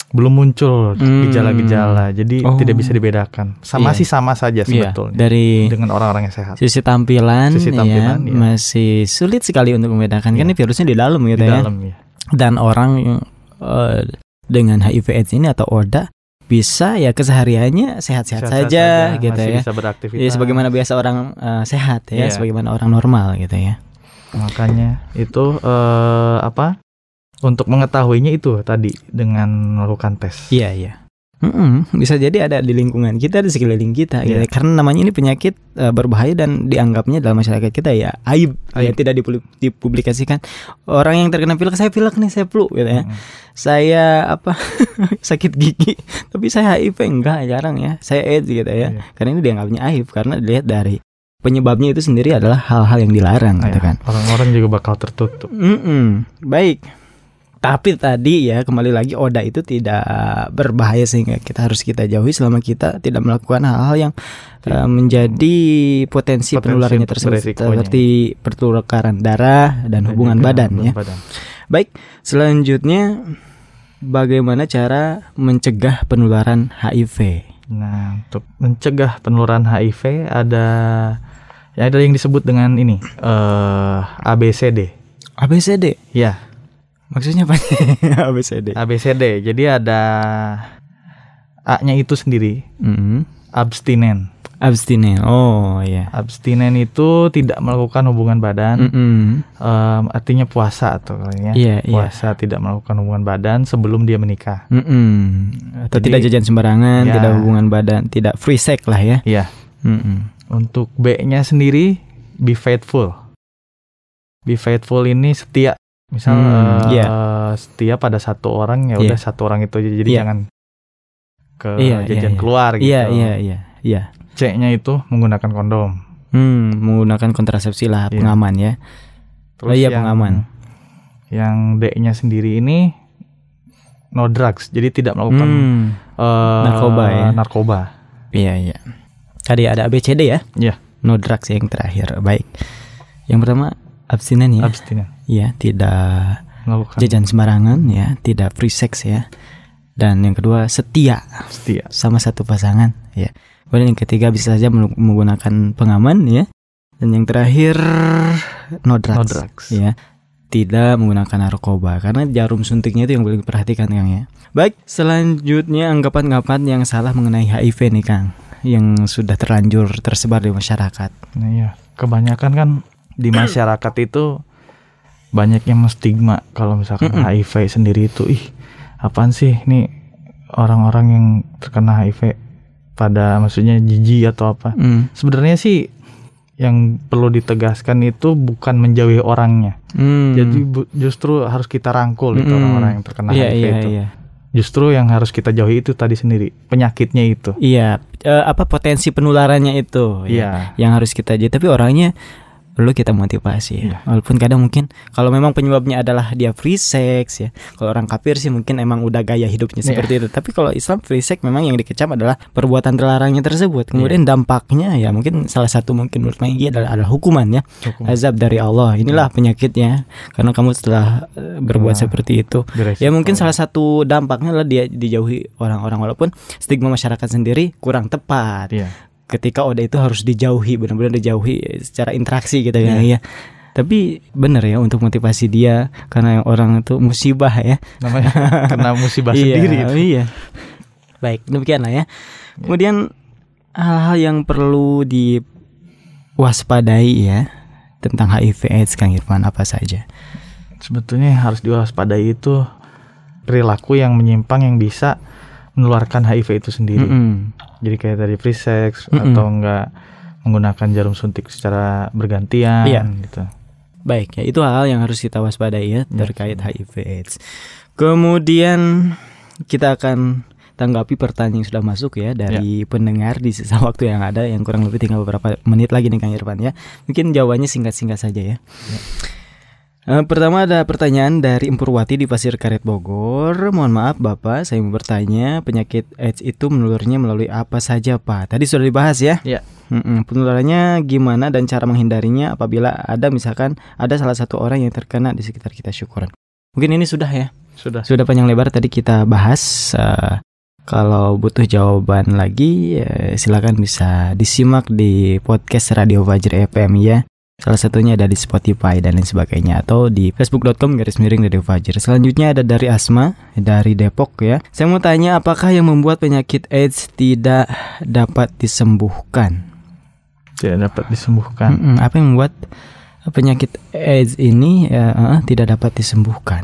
[SPEAKER 6] belum muncul
[SPEAKER 1] Hmm.
[SPEAKER 6] gejala-gejala jadi
[SPEAKER 1] Oh.
[SPEAKER 6] tidak bisa dibedakan sama
[SPEAKER 1] Iya.
[SPEAKER 6] sih sama saja
[SPEAKER 1] Iya,
[SPEAKER 6] sebetulnya
[SPEAKER 1] dari
[SPEAKER 6] dengan orang-orang yang sehat
[SPEAKER 1] sisi tampilan,
[SPEAKER 6] Sisi tampilan,
[SPEAKER 1] ya,
[SPEAKER 6] iya.
[SPEAKER 1] masih sulit sekali untuk membedakan kan
[SPEAKER 6] Iya.
[SPEAKER 1] ini virusnya di dalam gitu
[SPEAKER 6] di
[SPEAKER 1] ya.
[SPEAKER 6] dalam ya
[SPEAKER 1] Dan orang yang, eh, dengan HIV AIDS ini atau ODA bisa ya kesehariannya sehat-sehat saja,
[SPEAKER 6] saja,
[SPEAKER 1] gitu ya.
[SPEAKER 6] bisa beraktivitas.
[SPEAKER 1] Ya, sebagaimana biasa orang eh, sehat ya,
[SPEAKER 6] Iya.
[SPEAKER 1] sebagaimana orang normal gitu ya.
[SPEAKER 6] makanya itu eh apa untuk mengetahuinya itu tadi dengan melakukan tes
[SPEAKER 1] Iya, iya. Mm-mm, bisa jadi ada di lingkungan kita di sekeliling kita gitu.
[SPEAKER 6] Iya.
[SPEAKER 1] karena namanya ini penyakit eh, berbahaya dan dianggapnya dalam masyarakat kita ya aib, ya
[SPEAKER 6] Aib.
[SPEAKER 1] tidak dipuli- dipublikasikan orang yang terkena pilek saya pilek nih saya flu gitu ya saya apa sakit gigi tapi saya HIV enggak jarang ya saya AIDS gitu ya
[SPEAKER 6] Iya.
[SPEAKER 1] karena ini dianggapnya aib karena dilihat dari penyebabnya itu sendiri adalah hal-hal yang dilarang gitu
[SPEAKER 6] Ya,
[SPEAKER 1] kan
[SPEAKER 6] orang-orang juga bakal tertutup
[SPEAKER 1] Mm-mm, baik. Tapi tadi ya kembali lagi Oda itu tidak berbahaya sehingga kita harus kita jauhi selama kita tidak melakukan hal-hal yang eh, menjadi potensi,
[SPEAKER 6] Potensi
[SPEAKER 1] penularannya tersebut seperti pertukaran darah dan hubungan
[SPEAKER 6] juga
[SPEAKER 1] badan ya.
[SPEAKER 6] badan.
[SPEAKER 1] Baik, selanjutnya bagaimana cara mencegah penularan HIV?
[SPEAKER 6] nah untuk mencegah penularan HIV ada ya ada yang disebut dengan ini eh ABCD
[SPEAKER 1] ABCD.
[SPEAKER 6] ya
[SPEAKER 1] Maksudnya apa? ABCD.
[SPEAKER 6] ABCD jadi ada A-nya itu sendiri
[SPEAKER 1] Mm,
[SPEAKER 6] abstinen
[SPEAKER 1] Abstinen. Oh ya.
[SPEAKER 6] Abstinen itu tidak melakukan hubungan badan.
[SPEAKER 1] Mm-mm.
[SPEAKER 6] Em, artinya puasa atau kalinya.
[SPEAKER 1] Iya, iya.
[SPEAKER 6] puasa tidak melakukan hubungan badan sebelum dia menikah.
[SPEAKER 1] Mm-mm. Atau
[SPEAKER 6] Jadi-
[SPEAKER 1] tidak jajan sembarangan,
[SPEAKER 6] Ya.
[SPEAKER 1] tidak hubungan badan, tidak free sex lah ya.
[SPEAKER 6] Iya.
[SPEAKER 1] Mm-mm.
[SPEAKER 6] Untuk B-nya sendiri be faithful. Be faithful ini setia. Misal
[SPEAKER 1] Hmm,
[SPEAKER 6] eh,
[SPEAKER 1] iya.
[SPEAKER 6] setia pada satu orang ya
[SPEAKER 1] Iya.
[SPEAKER 6] udah satu orang itu aja. Jadi
[SPEAKER 1] Iya.
[SPEAKER 6] jangan ke
[SPEAKER 1] Iya, iya,
[SPEAKER 6] jajan
[SPEAKER 1] iya.
[SPEAKER 6] keluar gitu.
[SPEAKER 1] Iya, iya, iya, iya.
[SPEAKER 6] C-nya itu menggunakan kondom.
[SPEAKER 1] Hmm, menggunakan kontrasepsi lah,
[SPEAKER 6] Iya.
[SPEAKER 1] pengaman ya.
[SPEAKER 6] Terus
[SPEAKER 1] Oh iya,
[SPEAKER 6] yang-
[SPEAKER 1] pengaman.
[SPEAKER 6] Yang D-nya sendiri ini no drugs. Jadi tidak melakukan
[SPEAKER 1] Hmm,
[SPEAKER 6] eh,
[SPEAKER 1] narkoba ya.
[SPEAKER 6] Narkoba.
[SPEAKER 1] iya, iya. Tadi ada ABCD ya?
[SPEAKER 6] Iya.
[SPEAKER 1] No drugs yang terakhir. Baik. Yang pertama abstinen ya.
[SPEAKER 6] Abstinen.
[SPEAKER 1] Iya, tidak
[SPEAKER 6] Melakukan
[SPEAKER 1] jajan sembarangan ya, tidak free sex ya. Dan yang kedua setia
[SPEAKER 6] setia.
[SPEAKER 1] sama satu pasangan ya. Kemudian yang ketiga bisa saja menggunakan pengaman ya. Dan yang terakhir no drugs.
[SPEAKER 6] No drugs.
[SPEAKER 1] Ya. Tidak menggunakan narkoba karena jarum suntiknya itu yang paling diperhatikan Kang ya. Baik, selanjutnya anggapan-anggapan yang salah mengenai HIV nih Kang yang sudah terlanjur tersebar di masyarakat.
[SPEAKER 6] Nah, iya. Kebanyakan kan di masyarakat itu banyak yang stigma kalau misalkan
[SPEAKER 1] Mm-mm.
[SPEAKER 6] HIV sendiri itu ih apaan sih ini orang-orang yang terkena HIV pada maksudnya jijik atau apa.
[SPEAKER 1] Hmm.
[SPEAKER 6] Sebenarnya sih yang perlu ditegaskan itu bukan menjauhi orangnya.
[SPEAKER 1] Hmm.
[SPEAKER 6] Jadi justru harus kita rangkul itu orang-orang yang terkena
[SPEAKER 1] Iya,
[SPEAKER 6] HIV
[SPEAKER 1] iya,
[SPEAKER 6] itu.
[SPEAKER 1] iya.
[SPEAKER 6] Justru yang harus kita jauhi itu tadi sendiri penyakitnya itu.
[SPEAKER 1] Iya, eh, apa potensi penularannya itu ya,
[SPEAKER 6] Iya.
[SPEAKER 1] yang harus kita jadi. Tapi orangnya perlu kita motivasi ya.
[SPEAKER 6] Iya.
[SPEAKER 1] Walaupun kadang mungkin kalau memang penyebabnya adalah dia free sex ya. Kalau orang kafir sih mungkin emang udah gaya hidupnya
[SPEAKER 6] Iya.
[SPEAKER 1] seperti itu. Tapi kalau Islam free sex memang yang dikecam adalah perbuatan terlarangnya tersebut. Kemudian
[SPEAKER 6] Iya.
[SPEAKER 1] dampaknya ya mungkin salah satu mungkin menurut Maggie adalah, adalah hukuman ya.
[SPEAKER 6] Hukuman.
[SPEAKER 1] Azab dari Allah. Inilah penyakitnya karena kamu setelah eh, berbuat
[SPEAKER 6] Nah,
[SPEAKER 1] seperti itu. Ya mungkin salah satu dampaknya adalah dia dijauhi orang-orang walaupun stigma masyarakat sendiri kurang tepat.
[SPEAKER 6] Iya.
[SPEAKER 1] Ketika Oda itu harus dijauhi, benar-benar dijauhi secara interaksi gitu kan ya. Tapi benar ya untuk motivasi dia karena yang orang itu musibah ya.
[SPEAKER 6] namanya kena musibah
[SPEAKER 1] iya,
[SPEAKER 6] sendiri itu.
[SPEAKER 1] Iya. Baik, demikian lah ya. Kemudian hal-hal yang perlu diwaspadai ya tentang HIV AIDS Kang Irfan apa saja?
[SPEAKER 6] sebetulnya yang harus diwaspadai itu perilaku yang menyimpang yang bisa menularkan HIV itu sendiri.
[SPEAKER 1] Mm-mm.
[SPEAKER 6] Jadi kayak tadi free sex
[SPEAKER 1] Mm-mm.
[SPEAKER 6] atau enggak menggunakan jarum suntik secara bergantian
[SPEAKER 1] Iya.
[SPEAKER 6] gitu.
[SPEAKER 1] Baik ya, itu hal yang harus kita waspadai ya
[SPEAKER 6] Ya,
[SPEAKER 1] terkait HIV AIDS. Kemudian kita akan tanggapi pertanyaan yang sudah masuk ya dari pendengar di sisa waktu yang ada yang kurang lebih tinggal beberapa menit lagi nih Kang Irfan ya. Mungkin jawabannya singkat-singkat saja ya. Eh, pertama ada pertanyaan dari Empurwati di Pasir Karet Bogor. Mohon maaf Bapak, saya mau bertanya penyakit AIDS itu menulurnya melalui apa saja Pak? Tadi sudah dibahas ya.
[SPEAKER 6] Iya.
[SPEAKER 1] Mm-mm. Penularannya gimana dan cara menghindarinya apabila ada misalkan ada salah satu orang yang terkena di sekitar kita syukuran. Mungkin ini sudah ya.
[SPEAKER 6] Sudah.
[SPEAKER 1] Sudah panjang lebar tadi kita bahas. eh, kalau butuh jawaban lagi eh, silakan bisa disimak di podcast Radio Fajr FM ya. Salah satunya ada di Spotify dan lain sebagainya atau di facebook.com garis miring Radio Fajr. Selanjutnya ada dari Asma dari Depok ya. Saya mau tanya apakah yang membuat penyakit AIDS tidak dapat disembuhkan?
[SPEAKER 6] Tidak dapat disembuhkan.
[SPEAKER 1] Mm-mm, apa yang membuat penyakit AIDS ini ya, eh, tidak dapat disembuhkan?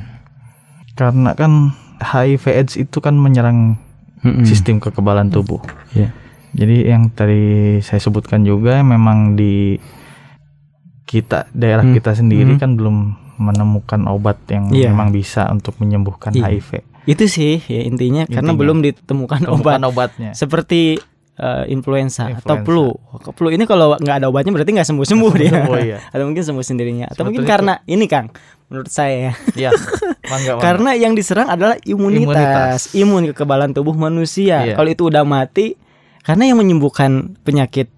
[SPEAKER 6] Karena kan HIV AIDS itu kan menyerang
[SPEAKER 1] Mm-mm.
[SPEAKER 6] sistem kekebalan tubuh.
[SPEAKER 1] Iya.
[SPEAKER 6] Jadi yang tadi saya sebutkan juga memang di kita daerah
[SPEAKER 1] Hmm.
[SPEAKER 6] kita sendiri
[SPEAKER 1] Hmm.
[SPEAKER 6] kan belum menemukan obat yang
[SPEAKER 1] Iya.
[SPEAKER 6] memang bisa untuk menyembuhkan
[SPEAKER 1] Iya.
[SPEAKER 6] HIV.
[SPEAKER 1] Itu sih ya intinya, karena
[SPEAKER 6] Intinya.
[SPEAKER 1] belum ditemukan obat
[SPEAKER 6] obatnya.
[SPEAKER 1] seperti eh, influenza, atau
[SPEAKER 6] Influenza.
[SPEAKER 1] flu. Flu ini kalau nggak ada obatnya berarti nggak sembuh sembuh dia.
[SPEAKER 6] sembuh, iya.
[SPEAKER 1] atau mungkin sembuh sendirinya. Atau mungkin karena ini Kang, menurut saya ya.
[SPEAKER 6] Iya. Mangga, mangga.
[SPEAKER 1] Karena yang diserang adalah imunitas,
[SPEAKER 6] Imunitas.
[SPEAKER 1] imun kekebalan tubuh manusia.
[SPEAKER 6] Iya.
[SPEAKER 1] Kalau itu udah mati, karena yang menyembuhkan penyakit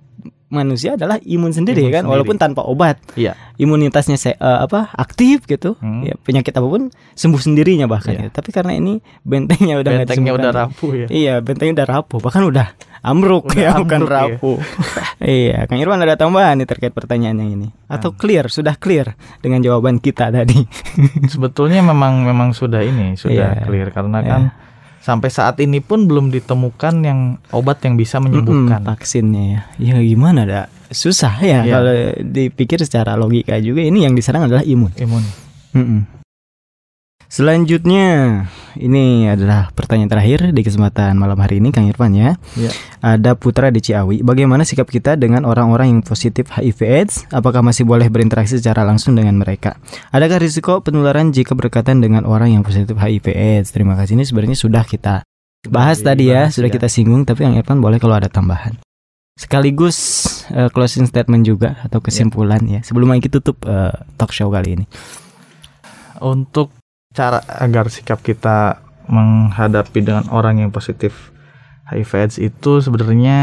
[SPEAKER 1] manusia adalah imun sendiri
[SPEAKER 6] Imun
[SPEAKER 1] kan,
[SPEAKER 6] sendiri.
[SPEAKER 1] walaupun tanpa obat.
[SPEAKER 6] Iya.
[SPEAKER 1] Imunitasnya se- eh, apa aktif gitu,
[SPEAKER 6] Hmm.
[SPEAKER 1] ya, penyakit apa pun sembuh sendirinya bahkan.
[SPEAKER 6] Iya.
[SPEAKER 1] ya. Tapi karena ini bentengnya udah
[SPEAKER 6] Bentengnya udah rapuh ya.
[SPEAKER 1] Iya, bentengnya udah rapuh, bahkan udah ambruk
[SPEAKER 6] Udah
[SPEAKER 1] ya, bukan
[SPEAKER 6] ambruk, iya.
[SPEAKER 1] rapuh. iya, Kang Irwan ada tambahan nih terkait pertanyaan yang ini. Atau clear, sudah clear dengan jawaban kita tadi.
[SPEAKER 6] Sebetulnya memang memang sudah ini sudah
[SPEAKER 1] Iya.
[SPEAKER 6] clear karena
[SPEAKER 1] Iya.
[SPEAKER 6] Sampai saat ini pun belum ditemukan yang obat yang bisa menyembuhkan
[SPEAKER 1] Mm-mm, vaksinnya ya. Ya gimana dak? Susah ya
[SPEAKER 6] Iya.
[SPEAKER 1] kalau dipikir secara logika juga ini yang diserang adalah imun.
[SPEAKER 6] imun.
[SPEAKER 1] Mm-mm. Selanjutnya, ini adalah pertanyaan terakhir di kesempatan malam hari ini, Kang Irfan ya.
[SPEAKER 6] Ya.
[SPEAKER 1] Ada Putra di Ciawi. Bagaimana sikap kita dengan orang-orang yang positif HIV/AIDS? Apakah masih boleh berinteraksi secara langsung dengan mereka? Adakah risiko penularan jika berkaitan dengan orang yang positif HIV/AIDS? Terima kasih. Ini sebenarnya sudah kita bahas
[SPEAKER 6] Sudah
[SPEAKER 1] tadi ya,
[SPEAKER 6] dibahas,
[SPEAKER 1] sudah
[SPEAKER 6] ya.
[SPEAKER 1] kita singgung. Tapi Kang Irfan boleh kalau ada tambahan. Sekaligus eh, closing statement juga atau kesimpulan ya. Sebelum kita tutup eh, talk show kali ini.
[SPEAKER 6] Untuk cara agar sikap kita menghadapi dengan orang yang positif HIV/AIDS itu sebenarnya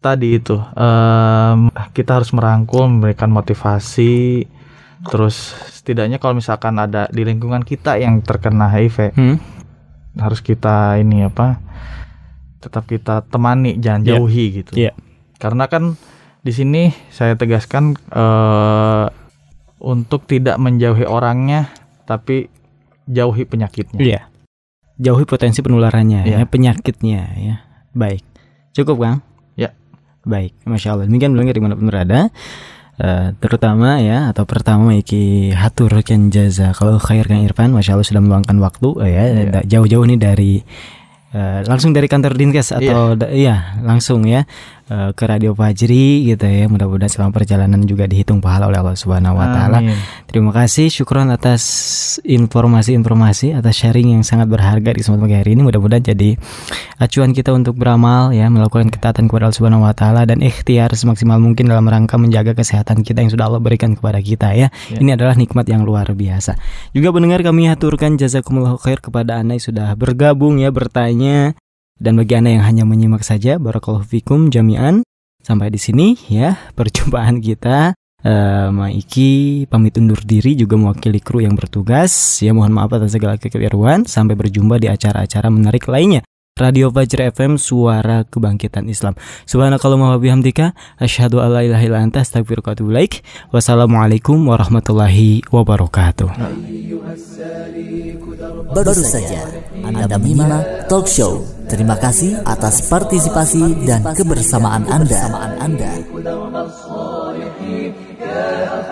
[SPEAKER 6] tadi itu em, kita harus merangkul, memberikan motivasi, terus setidaknya kalau misalkan ada di lingkungan kita yang terkena HIV
[SPEAKER 1] Hmm?
[SPEAKER 6] harus kita ini apa tetap kita temani jangan
[SPEAKER 1] Iya.
[SPEAKER 6] jauhi gitu
[SPEAKER 1] Iya.
[SPEAKER 6] karena kan di sini saya tegaskan eh, untuk tidak menjauhi orangnya tapi jauhi penyakitnya
[SPEAKER 1] Iya. Jauhi potensi penularannya
[SPEAKER 6] Iya.
[SPEAKER 1] ya, penyakitnya ya. Baik. Cukup, Kang?
[SPEAKER 6] Ya.
[SPEAKER 1] Baik, Masya Allah Demikian belum di mana pun berada Eh, terutama ya atau pertama iki haturkan jaza kalau khair Kang Irfan Masya Allah sudah meluangkan waktu eh, ya da- jauh-jauh nih dari eh, langsung dari kantor Dinkes atau da- iya langsung ya eh, ke Radio Fajri gitu ya mudah-mudahan selama perjalanan juga dihitung pahala oleh Allah Subhanahu Wa Taala. Terima kasih, syukron atas informasi-informasi, atas sharing yang sangat berharga di kesempatan pagi hari ini. Mudah-mudahan jadi acuan kita untuk beramal, ya, melakukan ketaatan kepada Allah Subhanahu Wa Taala dan ikhtiar semaksimal mungkin dalam rangka menjaga kesehatan kita yang sudah Allah berikan kepada kita, ya.
[SPEAKER 6] Ya.
[SPEAKER 1] Ini adalah nikmat yang luar biasa. Juga pendengar kami haturkan jazakumullah khair kepada anda yang sudah bergabung, ya, bertanya. Dan bagi anda yang hanya menyimak saja, barakallahu fikum jami'an. Sampai di sini, ya, perjumpaan kita. Eh, Maiki pamit undur diri juga mewakili kru yang bertugas. Ya mohon maaf atas segala kekeliruan. Sampai berjumpa di acara-acara menarik lainnya. Radio Fajr FM Suara Kebangkitan Islam. Subhanakallahumma wa bihamdika asyhadu alla ilaha illa anta astaghfiruka wa atubu ilaik. Wassalamualaikum warahmatullahi wabarakatuh.
[SPEAKER 11] Baru saja Anda menyimak talk show. Terima kasih atas partisipasi dan kebersamaan Anda. Anda.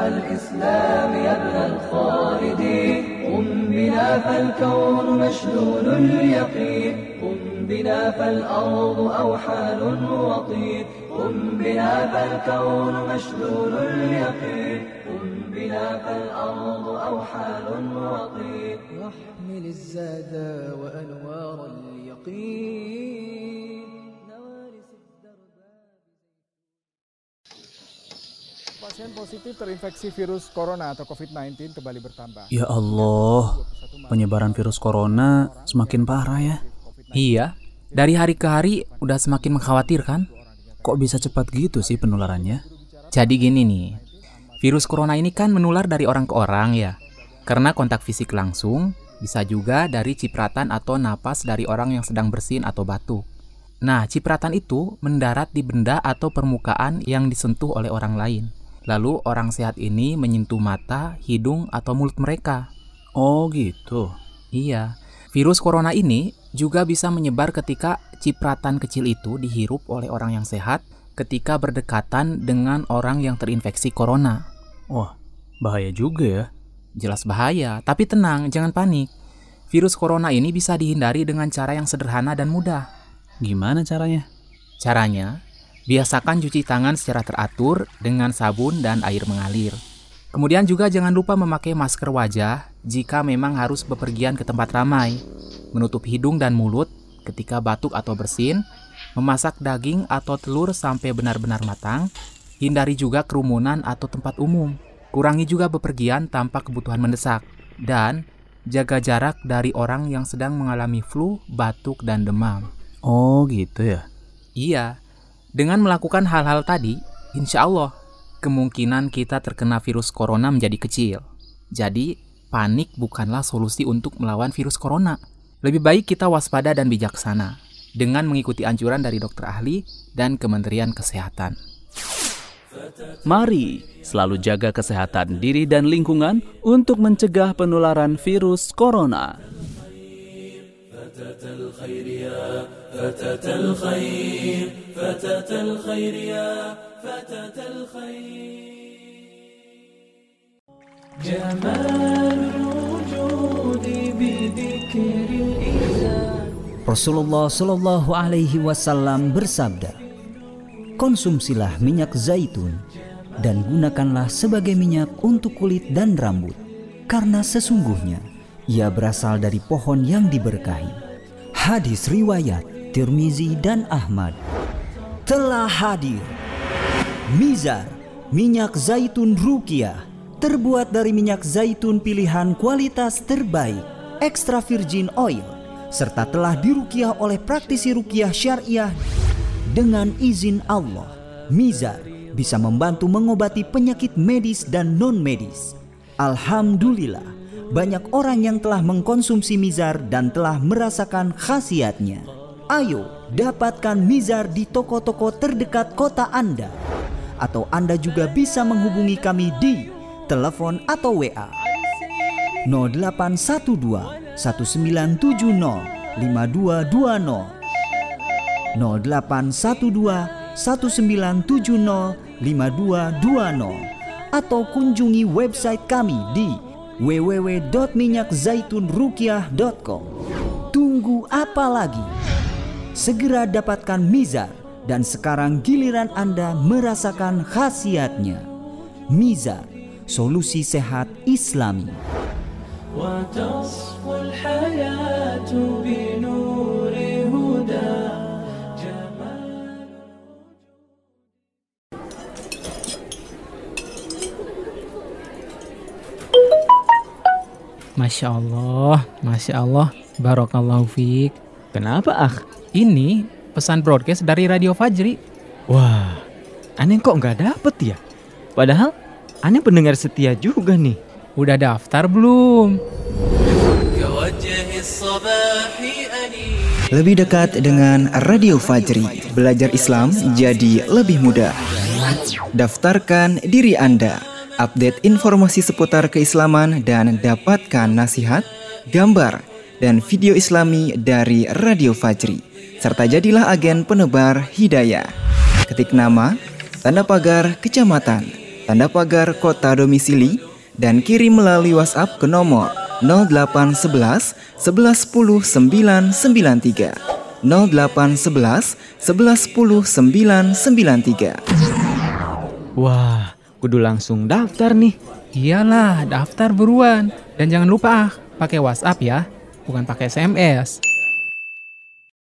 [SPEAKER 10] الإسلام يا ابن الخالدين قم بنا فالكون مشلول اليقين قم بنا فالأرض أوحال وطين قم بنا فالكون مشلول اليقين قم بنا فالأرض أوحال وطين واحمل الزاد وأنوار اليقين
[SPEAKER 7] Pasien positif terinfeksi virus corona atau COVID-19 kembali bertambah.
[SPEAKER 12] Ya Allah, penyebaran virus corona semakin parah ya.
[SPEAKER 9] Iya, dari hari ke hari udah semakin mengkhawatirkan.
[SPEAKER 12] Kok bisa cepat gitu sih penularannya?
[SPEAKER 9] Jadi gini nih, virus corona ini kan menular dari orang ke orang ya. Karena kontak fisik langsung, bisa juga dari cipratan atau napas dari orang yang sedang bersin atau batuk. Nah, cipratan itu mendarat di benda atau permukaan yang disentuh oleh orang lain. Lalu orang sehat ini menyentuh mata, hidung, atau mulut mereka.
[SPEAKER 12] Oh gitu.
[SPEAKER 9] Iya, virus corona ini juga bisa menyebar ketika cipratan kecil itu dihirup oleh orang yang sehat ketika berdekatan dengan orang yang terinfeksi corona.
[SPEAKER 12] Wah, bahaya juga ya.
[SPEAKER 9] Jelas bahaya, tapi tenang, jangan panik. Virus corona ini bisa dihindari dengan cara yang sederhana dan mudah.
[SPEAKER 12] Gimana caranya?
[SPEAKER 9] Caranya, biasakan cuci tangan secara teratur dengan sabun dan air mengalir. Kemudian juga jangan lupa memakai masker wajah jika memang harus bepergian ke tempat ramai, menutup hidung dan mulut ketika batuk atau bersin, memasak daging atau telur sampai benar-benar matang, hindari juga kerumunan atau tempat umum, kurangi juga bepergian tanpa kebutuhan mendesak, dan jaga jarak dari orang yang sedang mengalami flu, batuk, dan demam.
[SPEAKER 12] Oh gitu ya.
[SPEAKER 9] Iya, dengan melakukan hal-hal tadi, insya Allah kemungkinan kita terkena virus corona menjadi kecil. Jadi, panik bukanlah solusi untuk melawan virus corona. Lebih baik kita waspada dan bijaksana dengan mengikuti anjuran dari dokter ahli dan Kementerian Kesehatan.
[SPEAKER 8] Mari selalu jaga kesehatan diri dan lingkungan untuk mencegah penularan virus corona.
[SPEAKER 10] فتاة الخير
[SPEAKER 13] Rasulullah Shallallahu Alaihi Wasallam bersabda, konsumsilah minyak zaitun dan gunakanlah sebagai minyak untuk kulit dan rambut, karena sesungguhnya ia berasal dari pohon yang diberkahi. Hadis riwayat Tirmizi dan Ahmad telah hadir. Mizar, minyak zaitun rukiah, terbuat dari minyak zaitun pilihan kualitas terbaik, extra virgin oil, serta telah dirukiah oleh praktisi rukiah syariah dengan izin Allah. Mizar bisa membantu mengobati penyakit medis dan non-medis. Alhamdulillah, banyak orang yang telah mengkonsumsi mizar dan telah merasakan khasiatnya. Ayo, dapatkan mizar di toko-toko terdekat kota Anda. Atau Anda juga bisa menghubungi kami di telepon atau WA 0812 1970 5220 0812 1970 5220 atau kunjungi website kami di www.minyakzaitunrukiah.com. Tunggu apa lagi? Segera dapatkan Mizar dan sekarang giliran Anda merasakan khasiatnya. Mizar, solusi sehat Islami.
[SPEAKER 9] Masya Allah, Masya Allah, Barokallahu Fik.
[SPEAKER 1] Kenapa ah?
[SPEAKER 9] Ini pesan broadcast dari Radio Fajri.
[SPEAKER 1] Wah, aneh kok nggak dapet ya? Padahal Aneh pendengar setia juga nih.
[SPEAKER 9] Udah daftar belum?
[SPEAKER 4] Lebih dekat dengan Radio Fajri, belajar Islam jadi lebih mudah. Daftarkan diri Anda, update informasi seputar keislaman dan dapatkan nasihat, gambar, dan video islami dari Radio Fajri. Serta jadilah agen penebar hidayah. Ketik nama, tanda pagar, kecamatan, tanda pagar kota domisili, dan kirim melalui WhatsApp ke nomor 0811 1110 993 0811 1110 993
[SPEAKER 1] Wah, kudu langsung daftar nih.
[SPEAKER 9] Iyalah, daftar buruan. Dan jangan lupa ah, pakai WhatsApp ya, bukan pakai SMS.